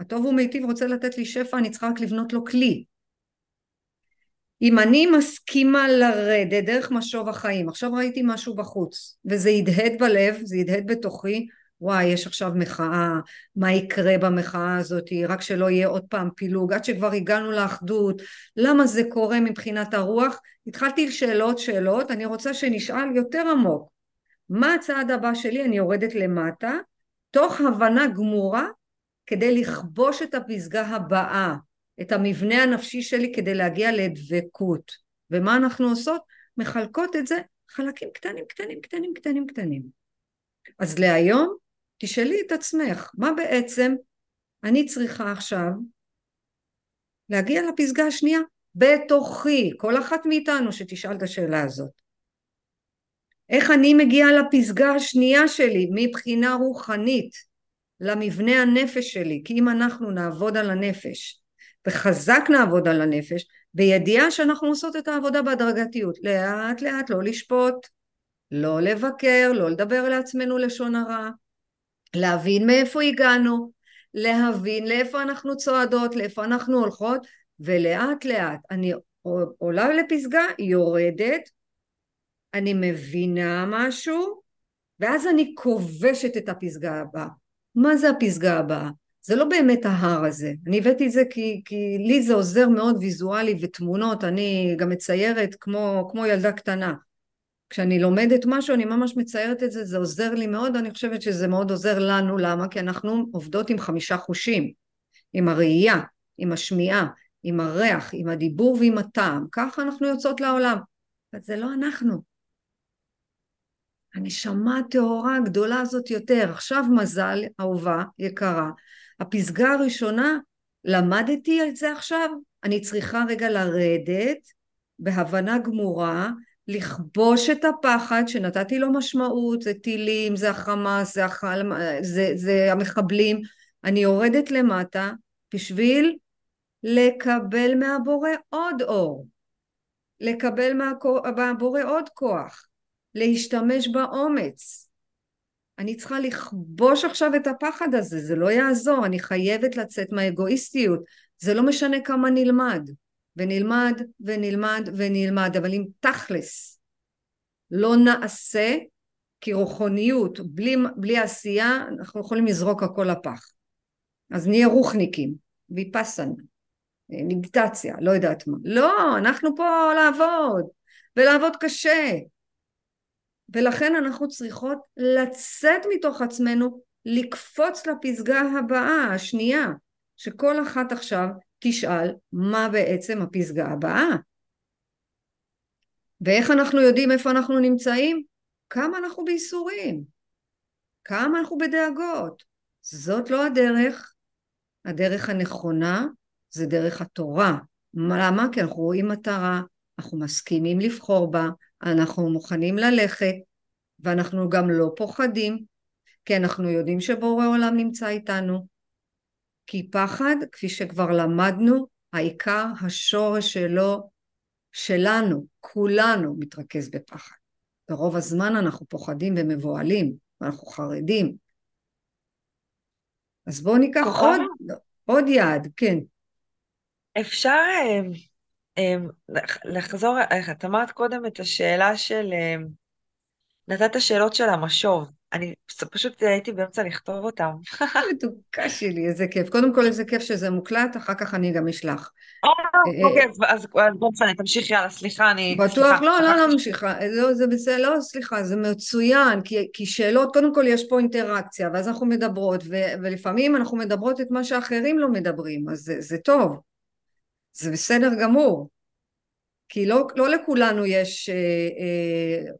הטוב ומיטיב רוצה לתת לי שפע, אני צריכה רק לבנות לו כלי. אם אני מסכימה לרדת דרך משוב החיים, עכשיו ראיתי משהו בחוץ, וזה הדהד בלב, זה הדהד בתוכי, וואי, יש עכשיו מחאה, מה יקרה במחאה הזאת, רק שלא יהיה עוד פעם פילוג, עד שכבר הגענו לאחדות, למה זה קורה מבחינת הרוח? התחלתי שאלות שאלות, אני רוצה שנשאל יותר עמוק, מה הצעד הבא שלי? אני יורדת למטה, תוך הבנה גמורה כדי לכבוש את הפסגה הבאה, את המבנה הנפשי שלי כדי להגיע לדבקות. ומה אנחנו עושות? מחלקות את זה חלקים קטנים קטנים קטנים קטנים קטנים. אז להיום תשאלי את עצמך, מה בעצם אני צריכה עכשיו להגיע לפסגה השנייה בתוכי, כל אחת מאיתנו שתשאל את השאלה הזאת. איך אני מגיעה לפסגה השנייה שלי מבחינה רוחנית, למבנה הנפש שלי, כי אם אנחנו נעבוד על הנפש וחזק נעבוד על הנפש, בידיעה שאנחנו עושות את העבודה בהדרגתיות, לאט לאט לא לשפוט, לא לבקר, לא לדבר לעצמנו לשון הרע, להבין מאיפה הגענו, להבין לאיפה אנחנו צועדות, לאיפה אנחנו הולכות, ולאט לאט אני עולה לפסגה, יורדת, אני מבינה משהו, ואז אני כובשת את הפסגה הבאה. מה זה הפסגה הבאה? זה לא באמת ההר הזה. אני הבאתי את זה כי, כי לי זה עוזר מאוד ויזואלי ותמונות, אני גם מציירת כמו, כמו ילדה קטנה. כשאני לומדת משהו אני ממש מציירת את זה, זה עוזר לי מאוד, אני חושבת שזה מאוד עוזר לנו, למה? כי אנחנו עובדות עם חמישה חושים, עם הראייה, עם השמיעה, עם הריח, עם הדיבור ועם הטעם, ככה אנחנו יוצאות לעולם. אבל זה לא אנחנו. הנשמה הטהורה הגדולה הזאת יותר. עכשיו מזל, אהובה, יקרה, הפסגה הראשונה, למדתי את זה עכשיו, אני צריכה רגע לרדת בהבנה גמורה, לכבוש את הפחד שנתתי לו משמעות, זה טילים, זה החמאס, זה, החל... זה, זה המחבלים, אני יורדת למטה בשביל לקבל מהבורא עוד אור, לקבל מהבורא עוד כוח, להשתמש באומץ. אני צריכה לכבוש עכשיו את הפחד הזה, זה לא יעזור, אני חייבת לצאת מהאגואיסטיות, זה לא משנה כמה נלמד. ונלמד ונלמד ונלמד, אבל אם תכלס לא נעשה, כי רוחניות, בלי, בלי עשייה, אנחנו יכולים לזרוק הכל לפח. אז נהיה רוחניקים, ויפסנה, מדיטציה, לא יודעת מה. לא, אנחנו פה לעבוד, ולעבוד קשה. ולכן אנחנו צריכות לצאת מתוך עצמנו, לקפוץ לפסגה הבאה, השנייה, שכל אחת עכשיו תשאל מה בעצם הפסגה הבאה. ואיך אנחנו יודעים איפה אנחנו נמצאים? כמה אנחנו בייסורים, כמה אנחנו בדאגות. זאת לא הדרך. הדרך הנכונה זה דרך התורה. למה? כי אנחנו רואים מטרה, אנחנו מסכימים לבחור בה, אנחנו מוכנים ללכת, ואנחנו גם לא פוחדים, כי אנחנו יודעים שבורא עולם נמצא איתנו, כי פחד, כפי שכבר למדנו, העיקר השורש שלו, שלנו, כולנו מתרכז בפחד. ברוב הזמן אנחנו פוחדים ומבוהלים, ואנחנו חרדים. אז בואו ניקח עוד, עוד יעד, כן. אפשר אה, לחזור, את אמרת קודם את השאלה של, אה, נתת שאלות של המשוב. אני פשוט הייתי באמצע לכתוב אותם. מתוקה שלי, איזה כיף. קודם כל איזה כיף שזה מוקלט, אחר כך אני גם אשלח. אה, אוקיי, אז בוא נפנה, תמשיך, יאללה, סליחה, אני... בטוח, לא, לא, לא ממשיכה. לא, זה בסדר, לא, סליחה, זה מצוין, כי שאלות, קודם כל יש פה אינטראקציה, ואז אנחנו מדברות, ולפעמים אנחנו מדברות את מה שאחרים לא מדברים, אז זה טוב. זה בסדר גמור. כי לא, לא לכולנו יש אה, אה,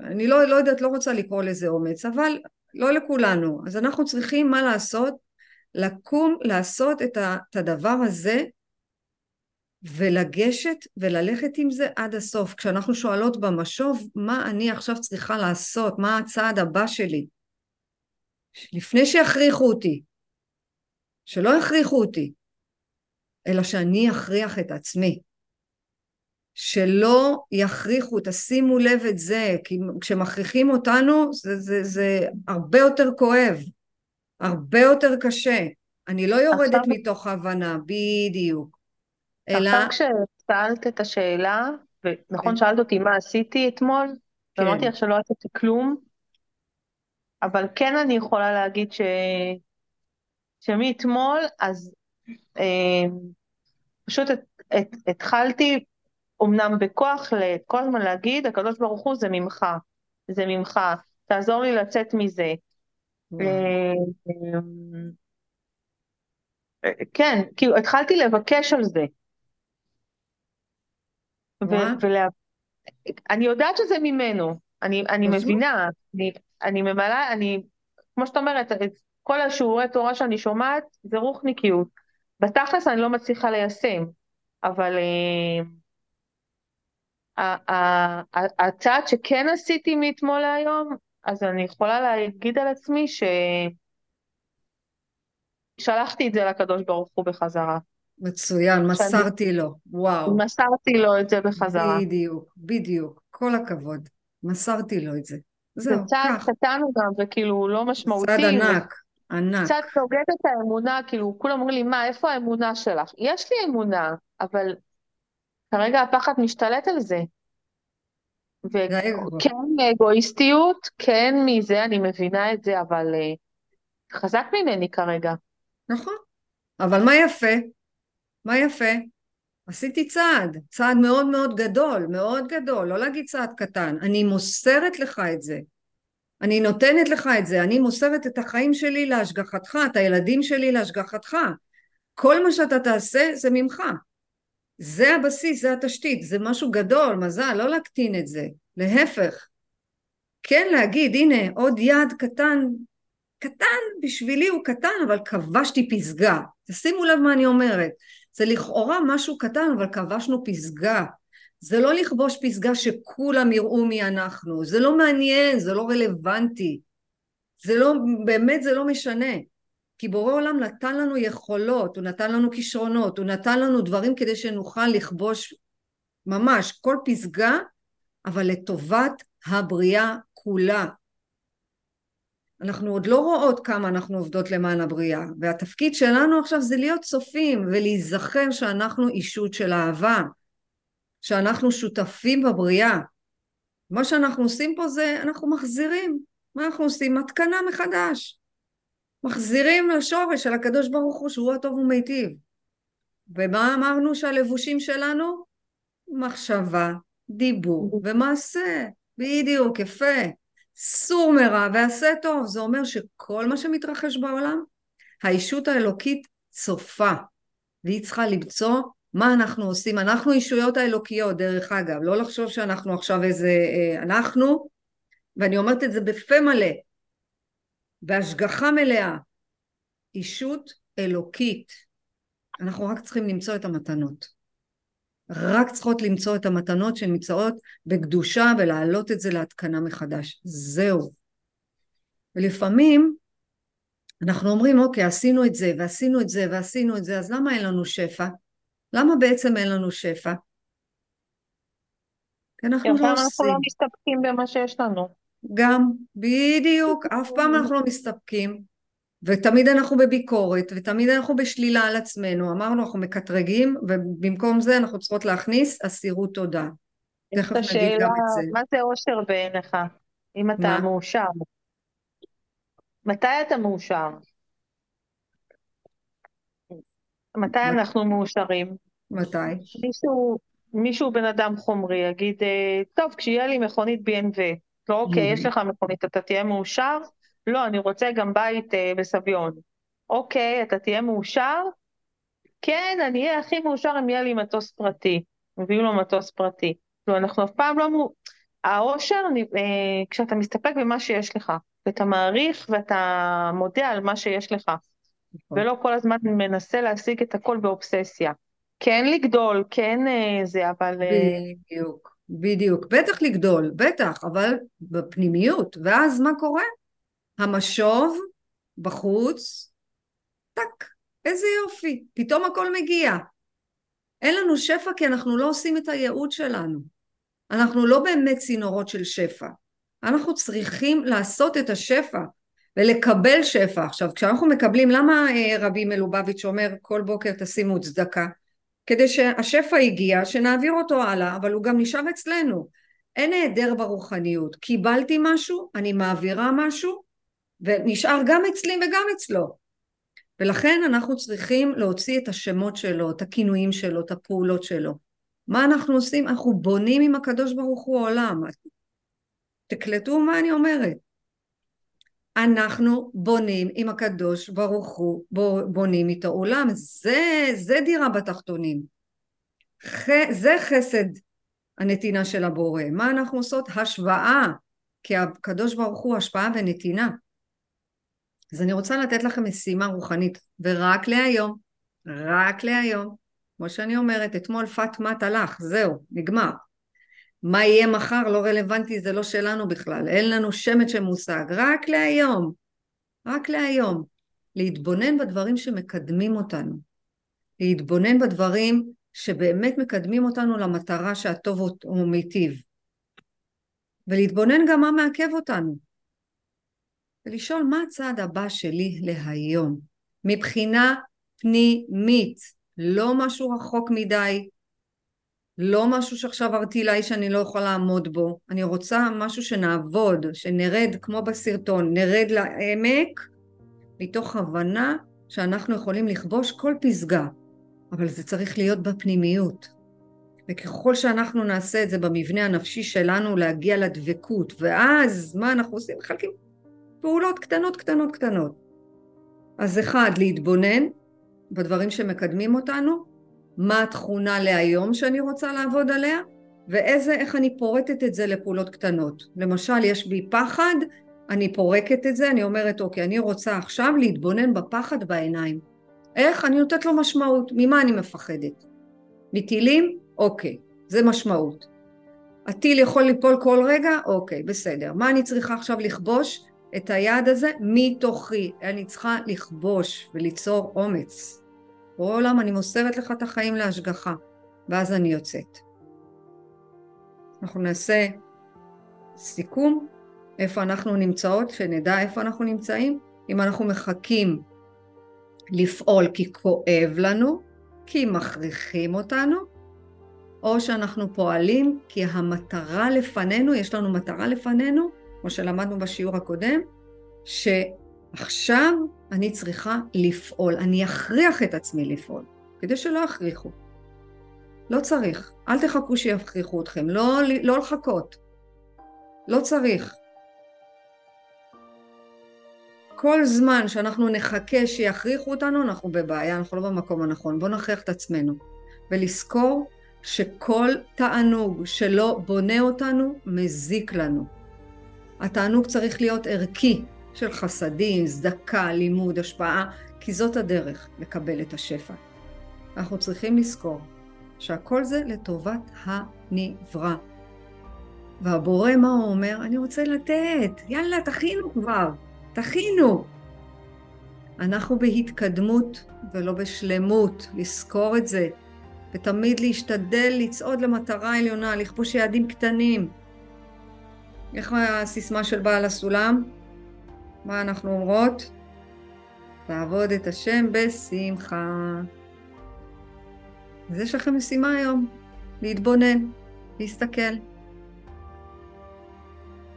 אני לא, לא יודעת, לא רוצה לקרוא לזה אומץ, אבל לא לכולנו. אז אנחנו צריכים מה לעשות? לקום לעשות את, ה, את הדבר הזה ולגשת וללכת עם זה עד הסוף. כשאנחנו שואלות במשוב, מה אני עכשיו צריכה לעשות? מה הצעד הבא שלי? לפני שיכריחו אותי, שלא יכריחו אותי, אלא שאני אכריח את עצמי. שלא יכריחו, תשימו לב את זה, כי כשמכריחים אותנו זה, זה, זה הרבה יותר כואב, הרבה יותר קשה. אני לא יורדת עכשיו- מתוך הבנה, בדיוק. אלא, עכשיו כששאלת את השאלה, ונכון כן. שאלת אותי מה עשיתי אתמול, כן. ואמרתי לך שלא עשיתי כלום, אבל כן אני יכולה להגיד ש... שמאתמול, אז פשוט את, את, התחלתי, אמנם בכוח, ל- כל הזמן להגיד, הקדוש ברוך הוא זה ממך, זה ממך, תעזור לי לצאת מזה. אה, כן, כאילו התחלתי לבקש על זה. ו- וואו. ולה... אני יודעת שזה ממנו, אני, אני. מבינה, אני, אני ממלאה, אני, כמו שאת אומרת, כל השיעורי תורה שאני שומעת זה רוחניקיות. בתכלס אני לא מצליחה ליישם, אבל אה, הצעד שכן עשיתי מאתמול להיום, אז אני יכולה להגיד על עצמי ששלחתי את זה לקדוש ברוך הוא בחזרה. מצוין, מסרתי לו, וואו. מסרתי לו את זה בחזרה. בדיוק, בדיוק, כל הכבוד. מסרתי לו את זה. זה זהו, צעד כך. קטן גם, וכאילו לא משמעותי. צעד ענק, ענק. קצת נוגד את האמונה, כאילו, כולם אומרים לי, מה, איפה האמונה שלך? יש לי אמונה, אבל כרגע הפחד משתלט על זה. וכן אגואיסטיות, כן מזה, אני מבינה את זה, אבל אה, חזק ממני כרגע. נכון. אבל מה יפה? מה יפה? עשיתי צעד, צעד מאוד מאוד גדול, מאוד גדול, לא להגיד צעד קטן. אני מוסרת לך את זה. אני נותנת לך את זה, אני מוסרת את החיים שלי להשגחתך, את הילדים שלי להשגחתך. כל מה שאתה תעשה זה ממך. זה הבסיס, זה התשתית, זה משהו גדול, מזל, לא להקטין את זה, להפך. כן להגיד, הנה, עוד יעד קטן, קטן, בשבילי הוא קטן, אבל כבשתי פסגה. תשימו לב מה אני אומרת. זה לכאורה משהו קטן, אבל כבשנו פסגה. זה לא לכבוש פסגה שכולם יראו מי אנחנו, זה לא מעניין, זה לא רלוונטי. זה לא, באמת זה לא משנה. כי בורא עולם נתן לנו יכולות, הוא נתן לנו כישרונות, הוא נתן לנו דברים כדי שנוכל לכבוש ממש כל פסגה, אבל לטובת הבריאה כולה. אנחנו עוד לא רואות כמה אנחנו עובדות למען הבריאה, והתפקיד שלנו עכשיו זה להיות צופים ולהיזכר שאנחנו אישות של אהבה, שאנחנו שותפים בבריאה. מה שאנחנו עושים פה זה אנחנו מחזירים, מה אנחנו עושים? התקנה מחדש. מחזירים לשורש של הקדוש ברוך הוא שהוא הטוב ומיטיב. ומה אמרנו שהלבושים שלנו? מחשבה, דיבור ומעשה. בדיוק, יפה. סור מרע ועשה טוב. זה אומר שכל מה שמתרחש בעולם, הישות האלוקית צופה, והיא צריכה למצוא מה אנחנו עושים. אנחנו אישויות האלוקיות, דרך אגב, לא לחשוב שאנחנו עכשיו איזה... אה, אנחנו, ואני אומרת את זה בפה מלא, בהשגחה מלאה, אישות אלוקית. אנחנו רק צריכים למצוא את המתנות. רק צריכות למצוא את המתנות שנמצאות בקדושה ולהעלות את זה להתקנה מחדש. זהו. ולפעמים אנחנו אומרים, אוקיי, עשינו את זה ועשינו את זה ועשינו את זה, אז למה אין לנו שפע? למה בעצם אין לנו שפע? כי אנחנו כי לא הפעם אנחנו לא עושים. מסתפקים במה שיש לנו. גם, בדיוק, אף פעם אנחנו לא מסתפקים, ותמיד אנחנו בביקורת, ותמיד אנחנו בשלילה על עצמנו, אמרנו אנחנו מקטרגים, ובמקום זה אנחנו צריכות להכניס אסירות תודה. תכף נגיד השאלה, גם את זה. מה זה אושר בעיניך? אם אתה מה? מאושר. מתי אתה מאושר? מתי מת- אנחנו מאושרים? מתי? מישהו, מישהו בן אדם חומרי יגיד, אה, טוב, כשיהיה לי מכונית BMW, לא, אוקיי, יש לך מכונית, אתה תהיה מאושר? לא, אני רוצה גם בית אה, בסביון. אוקיי, אתה תהיה מאושר? כן, אני אהיה הכי מאושר אם יהיה לי מטוס פרטי. מביאים לו מטוס פרטי. לא, אנחנו אף פעם לא... האושר, אני- אה, כשאתה מסתפק במה שיש לך, ואתה מעריך ואתה מודה על מה שיש לך, נכון. ולא כל הזמן מנסה להשיג את הכל באובססיה. כן לגדול, כן אה, זה, אבל... אה, בדיוק, בדיוק. בטח לגדול, בטח, אבל בפנימיות. ואז מה קורה? המשוב בחוץ, טק, איזה יופי, פתאום הכל מגיע. אין לנו שפע כי אנחנו לא עושים את הייעוד שלנו. אנחנו לא באמת צינורות של שפע. אנחנו צריכים לעשות את השפע ולקבל שפע. עכשיו, כשאנחנו מקבלים, למה אה, רבי מלובביץ' אומר כל בוקר תשימו צדקה? כדי שהשפע הגיע, שנעביר אותו הלאה, אבל הוא גם נשאר אצלנו. אין היעדר ברוחניות. קיבלתי משהו, אני מעבירה משהו, ונשאר גם אצלי וגם אצלו. ולכן אנחנו צריכים להוציא את השמות שלו, את הכינויים שלו, את הפעולות שלו. מה אנחנו עושים? אנחנו בונים עם הקדוש ברוך הוא עולם. תקלטו מה אני אומרת. אנחנו בונים עם הקדוש ברוך הוא, בונים איתו עולם. זה, זה דירה בתחתונים. ח, זה חסד הנתינה של הבורא. מה אנחנו עושות? השוואה. כי הקדוש ברוך הוא השפעה ונתינה. אז אני רוצה לתת לכם משימה רוחנית, ורק להיום, רק להיום, כמו שאני אומרת, אתמול פאטמת הלך, זהו, נגמר. מה יהיה מחר לא רלוונטי, זה לא שלנו בכלל, אין לנו שמץ של מושג, רק להיום, רק להיום. להתבונן בדברים שמקדמים אותנו, להתבונן בדברים שבאמת מקדמים אותנו למטרה שהטוב הוא מיטיב, ולהתבונן גם מה מעכב אותנו. ולשאול מה הצעד הבא שלי להיום, מבחינה פנימית, לא משהו רחוק מדי, לא משהו שעכשיו ארטילאי שאני לא יכולה לעמוד בו, אני רוצה משהו שנעבוד, שנרד כמו בסרטון, נרד לעמק מתוך הבנה שאנחנו יכולים לכבוש כל פסגה, אבל זה צריך להיות בפנימיות. וככל שאנחנו נעשה את זה במבנה הנפשי שלנו להגיע לדבקות, ואז מה אנחנו עושים? מחלקים פעולות קטנות קטנות קטנות. אז אחד, להתבונן בדברים שמקדמים אותנו, מה התכונה להיום שאני רוצה לעבוד עליה, ואיזה, איך אני פורטת את זה לפעולות קטנות. למשל, יש בי פחד, אני פורקת את זה, אני אומרת, אוקיי, אני רוצה עכשיו להתבונן בפחד בעיניים. איך? אני נותנת לו משמעות. ממה אני מפחדת? מטילים? אוקיי, זה משמעות. הטיל יכול ליפול כל רגע? אוקיי, בסדר. מה אני צריכה עכשיו לכבוש? את היעד הזה מתוכי. אני צריכה לכבוש וליצור אומץ. עולם, אני מוסרת לך את החיים להשגחה, ואז אני יוצאת. אנחנו נעשה סיכום, איפה אנחנו נמצאות, שנדע איפה אנחנו נמצאים. אם אנחנו מחכים לפעול כי כואב לנו, כי מכריחים אותנו, או שאנחנו פועלים כי המטרה לפנינו, יש לנו מטרה לפנינו, כמו שלמדנו בשיעור הקודם, שעכשיו אני צריכה לפעול, אני אכריח את עצמי לפעול, כדי שלא יכריחו. לא צריך, אל תחכו שיכריחו אתכם, לא, לא לחכות, לא צריך. כל זמן שאנחנו נחכה שיכריחו אותנו, אנחנו בבעיה, אנחנו לא במקום הנכון. בואו נכריח את עצמנו. ולזכור שכל תענוג שלא בונה אותנו, מזיק לנו. התענוג צריך להיות ערכי, של חסדים, צדקה, לימוד, השפעה, כי זאת הדרך לקבל את השפע. אנחנו צריכים לזכור שהכל זה לטובת הנברא. והבורא, מה הוא אומר? אני רוצה לתת, יאללה, תכינו כבר, תכינו. אנחנו בהתקדמות ולא בשלמות, לזכור את זה, ותמיד להשתדל לצעוד למטרה העליונה, לכבוש יעדים קטנים. איך הסיסמה של בעל הסולם? מה אנחנו אומרות? לעבוד את השם בשמחה. אז יש לכם משימה היום, להתבונן, להסתכל,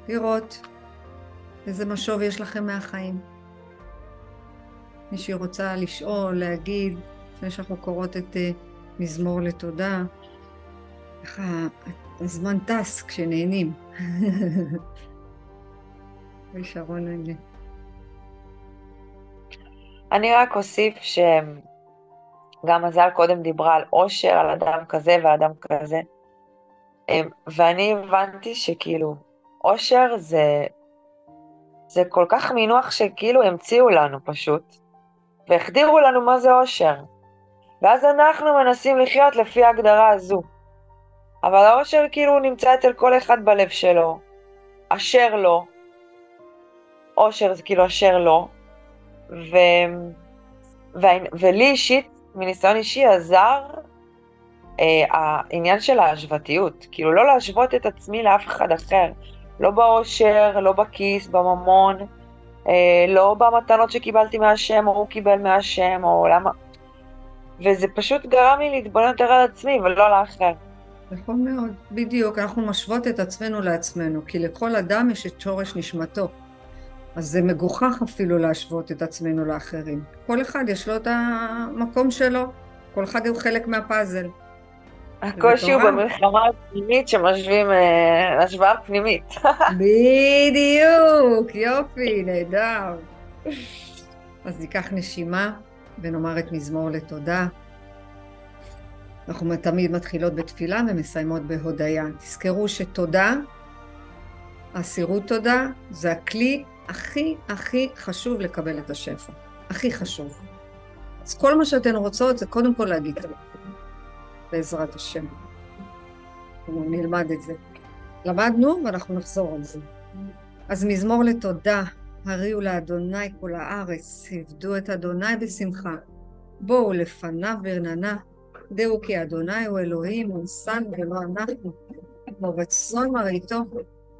לראות איזה משוב יש לכם מהחיים. מישהי רוצה לשאול, להגיד, לפני שאנחנו קוראות את uh, מזמור לתודה, ככה הזמן טס כשנהנים. ושרון אלה. אני רק אוסיף שגם מזל קודם דיברה על אושר, על אדם כזה ואדם כזה, אמ, ואני הבנתי שכאילו, אושר זה, זה כל כך מינוח שכאילו המציאו לנו פשוט, והחדירו לנו מה זה אושר. ואז אנחנו מנסים לחיות לפי ההגדרה הזו. אבל האושר כאילו נמצא אצל כל אחד בלב שלו, אשר לו, אושר זה כאילו אשר לא, ו... ו... ולי אישית, מניסיון אישי, עזר העניין של ההשוותיות, כאילו לא להשוות את עצמי לאף אחד אחר, לא באושר, לא בכיס, בממון, לא במתנות שקיבלתי מהשם, או הוא קיבל מהשם, או למה... וזה פשוט גרם לי להתבונן יותר על עצמי ולא על האחר. נכון מאוד, בדיוק, אנחנו משוות את עצמנו לעצמנו, כי לכל אדם יש את שורש נשמתו. אז זה מגוחך אפילו להשוות את עצמנו לאחרים. כל אחד יש לו את המקום שלו, כל אחד הוא חלק מהפאזל. הקושי הוא במלחמה הפנימית שמשווים, אה, השוואה פנימית. בדיוק, יופי, נהדר. אז ניקח נשימה ונאמר את מזמור לתודה. אנחנו תמיד מתחילות בתפילה ומסיימות בהודיה. תזכרו שתודה, אסירות תודה, זה הכלי הכי הכי חשוב לקבל את השפע. הכי חשוב. אז כל מה שאתן רוצות זה קודם כל להגיד. בעזרת השם. נלמד את זה. למדנו ואנחנו נחזור על זה. אז מזמור לתודה, הריעו לאדוני כל הארץ, עבדו את אדוני בשמחה. בואו לפניו ברננה, דעו כי אדוני הוא אלוהים, הוא שם ולא אנחנו. כמו רצון מראיתו,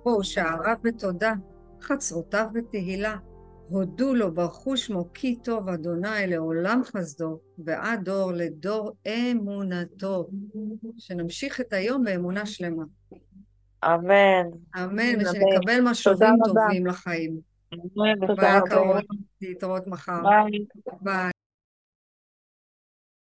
בואו שעריו בתודה, חצרותיו בתהילה. הודו לו, ברכו שמו, כי טוב אדוני לעולם חסדו, ועד דור לדור אמונתו. שנמשיך את היום באמונה שלמה. אמן. אמן, ושנקבל משובים טובים לחיים. אמן, תודה רבה. להתראות מחר. ביי. ביי.